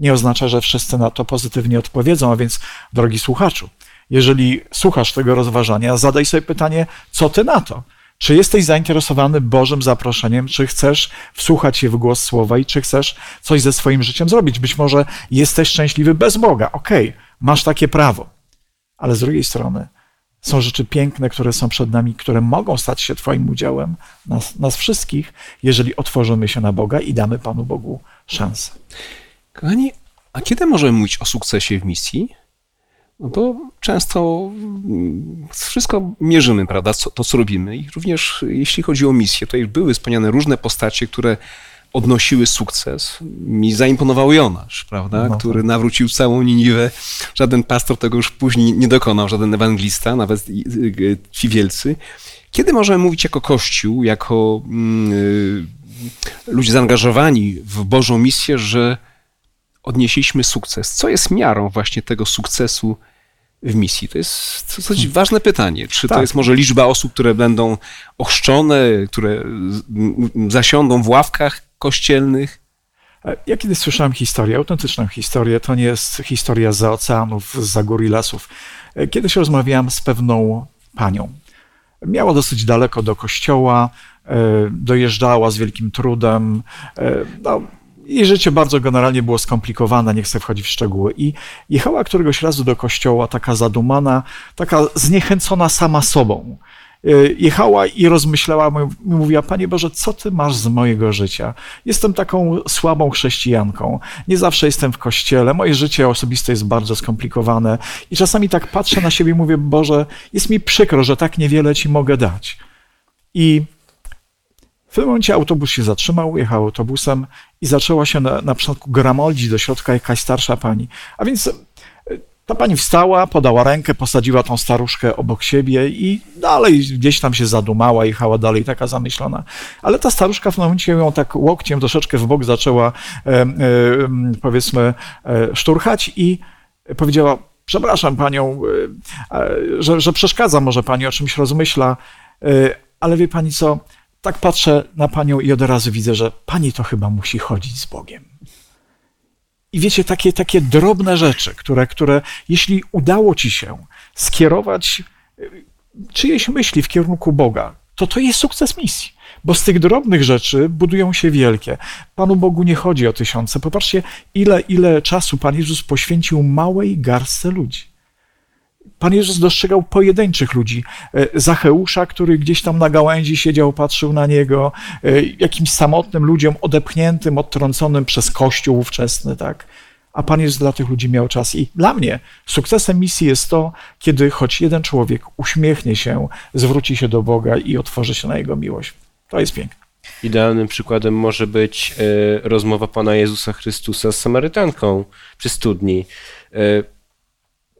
nie oznacza, że wszyscy na to pozytywnie odpowiedzą. A więc, drogi słuchaczu, jeżeli słuchasz tego rozważania, zadaj sobie pytanie, co ty na to? Czy jesteś zainteresowany Bożym zaproszeniem? Czy chcesz wsłuchać się w głos słowa i czy chcesz coś ze swoim życiem zrobić? Być może jesteś szczęśliwy bez Boga. Okej, masz takie prawo. Ale z drugiej strony są rzeczy piękne, które są przed nami, które mogą stać się Twoim udziałem, nas, nas wszystkich, jeżeli otworzymy się na Boga i damy Panu Bogu szansę. Kochani, a kiedy możemy mówić o sukcesie w misji? No bo często mm, wszystko mierzymy, prawda, to co robimy. I również jeśli chodzi o misję, tutaj były wspomniane różne postacie, które odnosiły sukces. Mi zaimponował Jonasz, prawda, No. który nawrócił całą Niniwę. Żaden pastor tego już później nie dokonał, żaden ewangelista, nawet i- y- ci wielcy. Kiedy możemy mówić jako Kościół, jako mm, y, ludzie zaangażowani w Bożą misję, że odnieśliśmy sukces. Co jest miarą właśnie tego sukcesu w misji? To jest dosyć ważne pytanie. Czy to Tak. jest może liczba osób, które będą ochrzczone, które zasiądą w ławkach kościelnych? E, Ja kiedyś słyszałem historię, autentyczną historię. To nie jest historia za oceanów, za gór i lasów. E, Kiedyś rozmawiałem z pewną panią. Miała dosyć daleko do kościoła, e, dojeżdżała z wielkim trudem. No, jej życie bardzo generalnie było skomplikowane, nie chcę wchodzić w szczegóły. I jechała któregoś razu do kościoła, taka zadumana, taka zniechęcona sama sobą. jechała i rozmyślała, mówiła, Panie Boże, co Ty masz z mojego życia? Jestem taką słabą chrześcijanką, nie zawsze jestem w kościele, moje życie osobiste jest bardzo skomplikowane i czasami tak patrzę na siebie i mówię, Boże, jest mi przykro, że tak niewiele Ci mogę dać. I w tym momencie autobus się zatrzymał, jechał autobusem i zaczęła się na, na początku do środka jakaś starsza pani. A więc ta pani wstała, podała rękę, posadziła tą staruszkę obok siebie i dalej gdzieś tam się zadumała, jechała dalej, taka zamyślona. Ale ta staruszka w momencie ją tak łokciem troszeczkę w bok zaczęła, e, e, powiedzmy, e, szturchać i powiedziała, przepraszam panią, e, e, że, że przeszkadza może pani, o czymś rozmyśla, e, ale wie pani co, tak patrzę na panią i od razu widzę, że pani to chyba musi chodzić z Bogiem. I wiecie, takie, takie drobne rzeczy, które, które jeśli udało ci się skierować y, czyjeś myśli w kierunku Boga, to to jest sukces misji. Bo z tych drobnych rzeczy budują się wielkie. Panu Bogu nie chodzi o tysiące. Popatrzcie, ile, ile czasu Pan Jezus poświęcił małej garstce ludzi. Pan Jezus dostrzegał pojedynczych ludzi. E, Zacheusza, który gdzieś tam na gałęzi siedział, patrzył na niego, e, jakimś samotnym ludziom odepchniętym, odtrąconym przez Kościół ówczesny, tak? A Pan Jezus dla tych ludzi miał czas. I dla mnie sukcesem misji jest to, kiedy choć jeden człowiek uśmiechnie się, zwróci się do Boga i otworzy się na Jego miłość. To jest piękne. Idealnym przykładem może być e, rozmowa Pana Jezusa Chrystusa z Samarytanką przy studni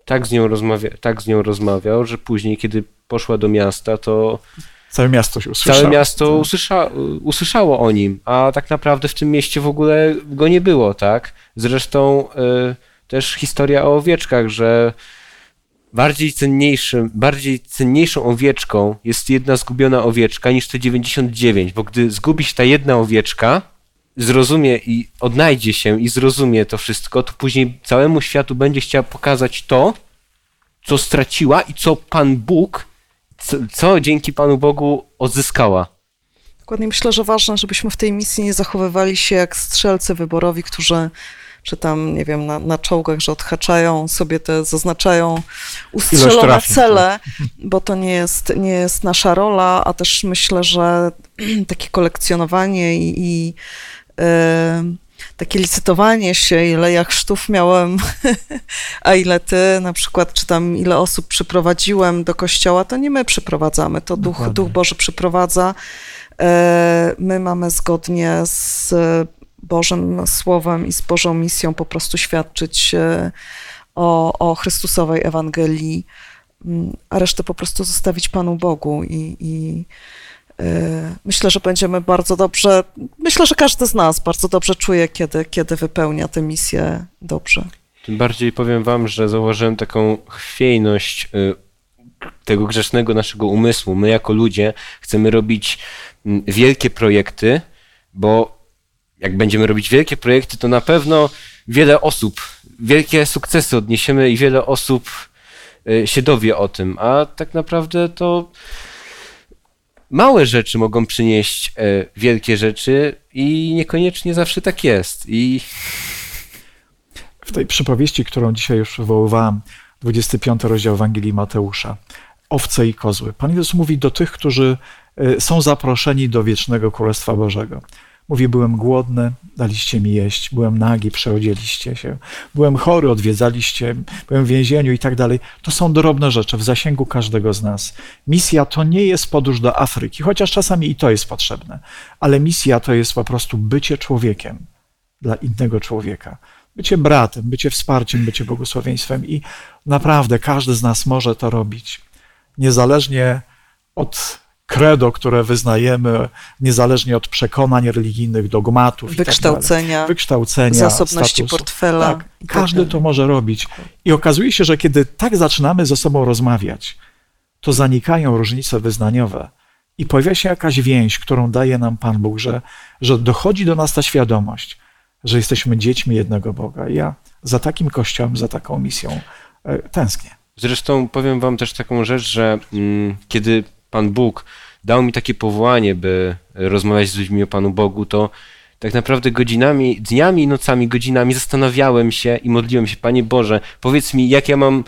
tak z nią, rozmawia, tak z nią rozmawiał, że później, kiedy poszła do miasta, to Całe miasto się usłyszało. Całe miasto usłysza, usłyszało o nim, a tak naprawdę w tym mieście w ogóle go nie było, tak? Zresztą y, też historia o owieczkach, że bardziej cenniejszym, bardziej cenniejszą owieczką jest jedna zgubiona owieczka niż te 99, bo gdy zgubi się ta jedna owieczka, zrozumie i odnajdzie się i zrozumie to wszystko, to później całemu światu będzie chciała pokazać to, co straciła i co Pan Bóg, co, co dzięki Panu Bogu odzyskała. Dokładnie myślę, że ważne, żebyśmy w tej misji nie zachowywali się jak strzelcy wyborowi, którzy czy tam, nie wiem, na, na czołgach, że odhaczają sobie te, zaznaczają ustrzelone cele, bo to nie jest, nie jest nasza rola, a też myślę, że takie kolekcjonowanie i, i takie licytowanie się, ile ja chrztów miałem, a ile ty, na przykład, czy tam ile osób przyprowadziłem do kościoła, to nie my przyprowadzamy, to Duch, Duch Boży przyprowadza. E, my mamy zgodnie z Bożym Słowem i z Bożą misją po prostu świadczyć e, o, o Chrystusowej Ewangelii, a resztę po prostu zostawić Panu Bogu i, i myślę, że będziemy bardzo dobrze, myślę, że każdy z nas bardzo dobrze czuje, kiedy, kiedy wypełnia tę misję dobrze. Tym bardziej powiem wam, że zauważyłem taką chwiejność y, tego grzesznego naszego umysłu. My jako ludzie chcemy robić mm, wielkie projekty, bo jak będziemy robić wielkie projekty, to na pewno wiele osób, wielkie sukcesy odniesiemy i wiele osób y, się dowie o tym, a tak naprawdę to małe rzeczy mogą przynieść e, wielkie rzeczy i niekoniecznie zawsze tak jest. I w tej przypowieści, którą dzisiaj już wywoływałem, 25 rozdział Ewangelii Mateusza, owce i kozły. Pan Jezus mówi do tych, którzy e, są zaproszeni do wiecznego Królestwa Bożego. Mówi, byłem głodny, daliście mi jeść, byłem nagi, przeodzieliście się, byłem chory, odwiedzaliście, byłem w więzieniu i tak dalej. To są drobne rzeczy w zasięgu każdego z nas. Misja to nie jest podróż do Afryki, chociaż czasami i to jest potrzebne, ale misja to jest po prostu bycie człowiekiem dla innego człowieka. Bycie bratem, bycie wsparciem, bycie błogosławieństwem i naprawdę każdy z nas może to robić. Niezależnie od credo, które wyznajemy, niezależnie od przekonań religijnych, dogmatów. Tak wykształcenia, tak wykształcenia zasobności statusu. portfela. Tak, każdy to może robić. I okazuje się, że kiedy tak zaczynamy ze sobą rozmawiać, to zanikają różnice wyznaniowe i pojawia się jakaś więź, którą daje nam Pan Bóg, że, że dochodzi do nas ta świadomość, że jesteśmy dziećmi jednego Boga. I ja za takim kościołem, za taką misją e, tęsknię. Zresztą powiem Wam też taką rzecz, że mm, kiedy Pan Bóg dał mi takie powołanie, by rozmawiać z ludźmi o Panu Bogu, to tak naprawdę godzinami, dniami i nocami, godzinami zastanawiałem się i modliłem się, Panie Boże, powiedz mi, jak ja mam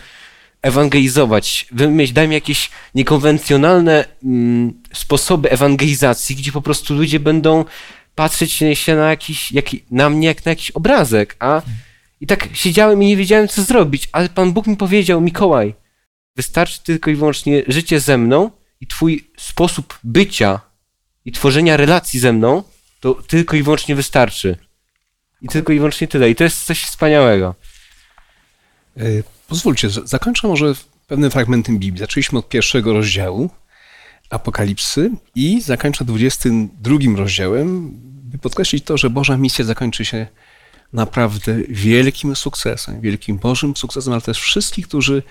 ewangelizować, wymyśl, daj mi jakieś niekonwencjonalne mm, sposoby ewangelizacji, gdzie po prostu ludzie będą patrzeć się na jakiś, jaki, na mnie jak na jakiś obrazek, a i tak siedziałem i nie wiedziałem, co zrobić, ale Pan Bóg mi powiedział, Mikołaj, wystarczy tylko i wyłącznie życie ze mną i twój sposób bycia i tworzenia relacji ze mną, to tylko i wyłącznie wystarczy. I tylko i wyłącznie tyle. I to jest coś wspaniałego. E, Pozwólcie, zakończę może pewnym fragmentem Biblii. Zaczęliśmy od pierwszego rozdziału Apokalipsy i zakończę 22 rozdziałem, by podkreślić to, że Boża misja zakończy się naprawdę wielkim sukcesem, wielkim Bożym sukcesem, ale też wszystkich, którzy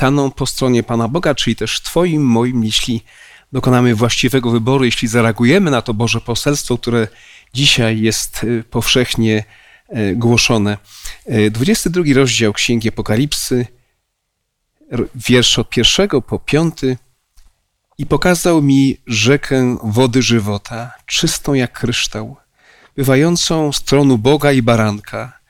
staną po stronie Pana Boga, czyli też Twoim, moim, jeśli dokonamy właściwego wyboru, jeśli zareagujemy na to Boże poselstwo, które dzisiaj jest y, powszechnie y, głoszone. Y, 22 rozdział Księgi Apokalipsy, wiersz od pierwszego po piąty. I pokazał mi rzekę wody żywota, czystą jak kryształ, bywającą z tronu Boga i baranka.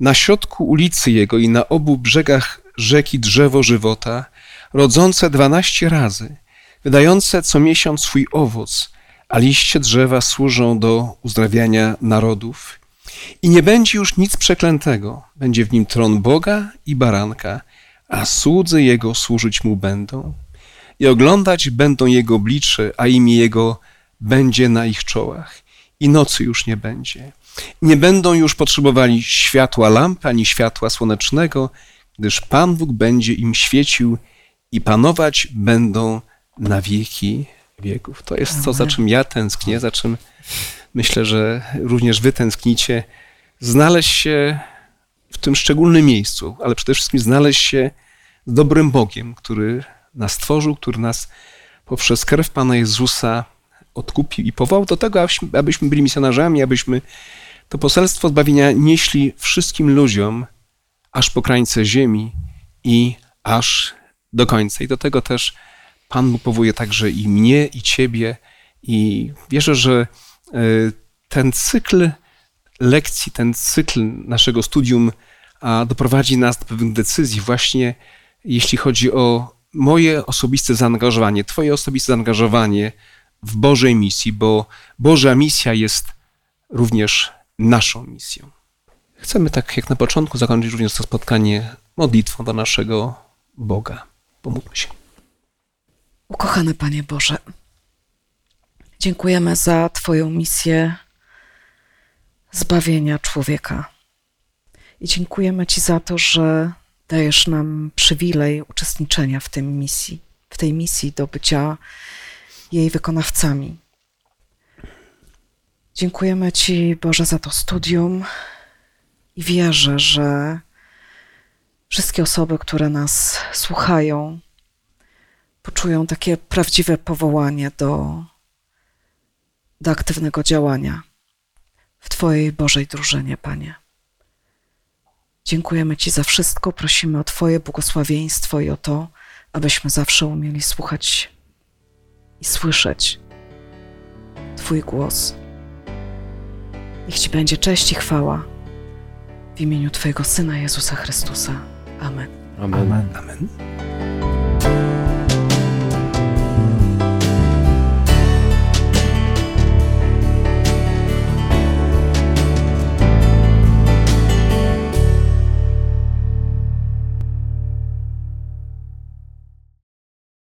Na środku ulicy jego i na obu brzegach rzeki drzewo żywota, rodzące dwanaście razy, wydające co miesiąc swój owoc, a liście drzewa służą do uzdrawiania narodów. I nie będzie już nic przeklętego, będzie w nim tron Boga i baranka, a słudzy jego służyć mu będą. I oglądać będą jego oblicze, a imię jego będzie na ich czołach. I nocy już nie będzie. Nie będą już potrzebowali światła lampy ani światła słonecznego, gdyż Pan Bóg będzie im świecił i panować będą na wieki wieków. To jest to, za czym ja tęsknię, za czym myślę, że również wy tęsknicie. Znaleźć się w tym szczególnym miejscu, ale przede wszystkim znaleźć się z dobrym Bogiem, który nas stworzył, który nas poprzez krew Pana Jezusa odkupił i powołał do tego, abyśmy, abyśmy byli misjonarzami, abyśmy to poselstwo zbawienia nieśli wszystkim ludziom, aż po krańce ziemi i aż do końca. I do tego też Pan Bóg powołuje także i mnie, i ciebie. I wierzę, że e, ten cykl lekcji, ten cykl naszego studium doprowadzi nas do pewnych decyzji, właśnie jeśli chodzi o moje osobiste zaangażowanie, Twoje osobiste zaangażowanie w Bożej misji, bo Boża misja jest również naszą misją. Chcemy tak jak na początku zakończyć również to spotkanie modlitwą do naszego Boga. Pomódlmy się. Ukochany Panie Boże, dziękujemy za Twoją misję zbawienia człowieka. I dziękujemy Ci za to, że dajesz nam przywilej uczestniczenia w tej misji, w tej misji do bycia jej wykonawcami. Dziękujemy Ci, Boże, za to studium i wierzę, że wszystkie osoby, które nas słuchają, poczują takie prawdziwe powołanie do, do aktywnego działania w Twojej Bożej drużynie, Panie. Dziękujemy Ci za wszystko, prosimy o Twoje błogosławieństwo i o to, abyśmy zawsze umieli słuchać i słyszeć Twój głos. Niech Ci będzie cześć i chwała w imieniu Twojego Syna Jezusa Chrystusa. Amen. Amen. Amen. Amen.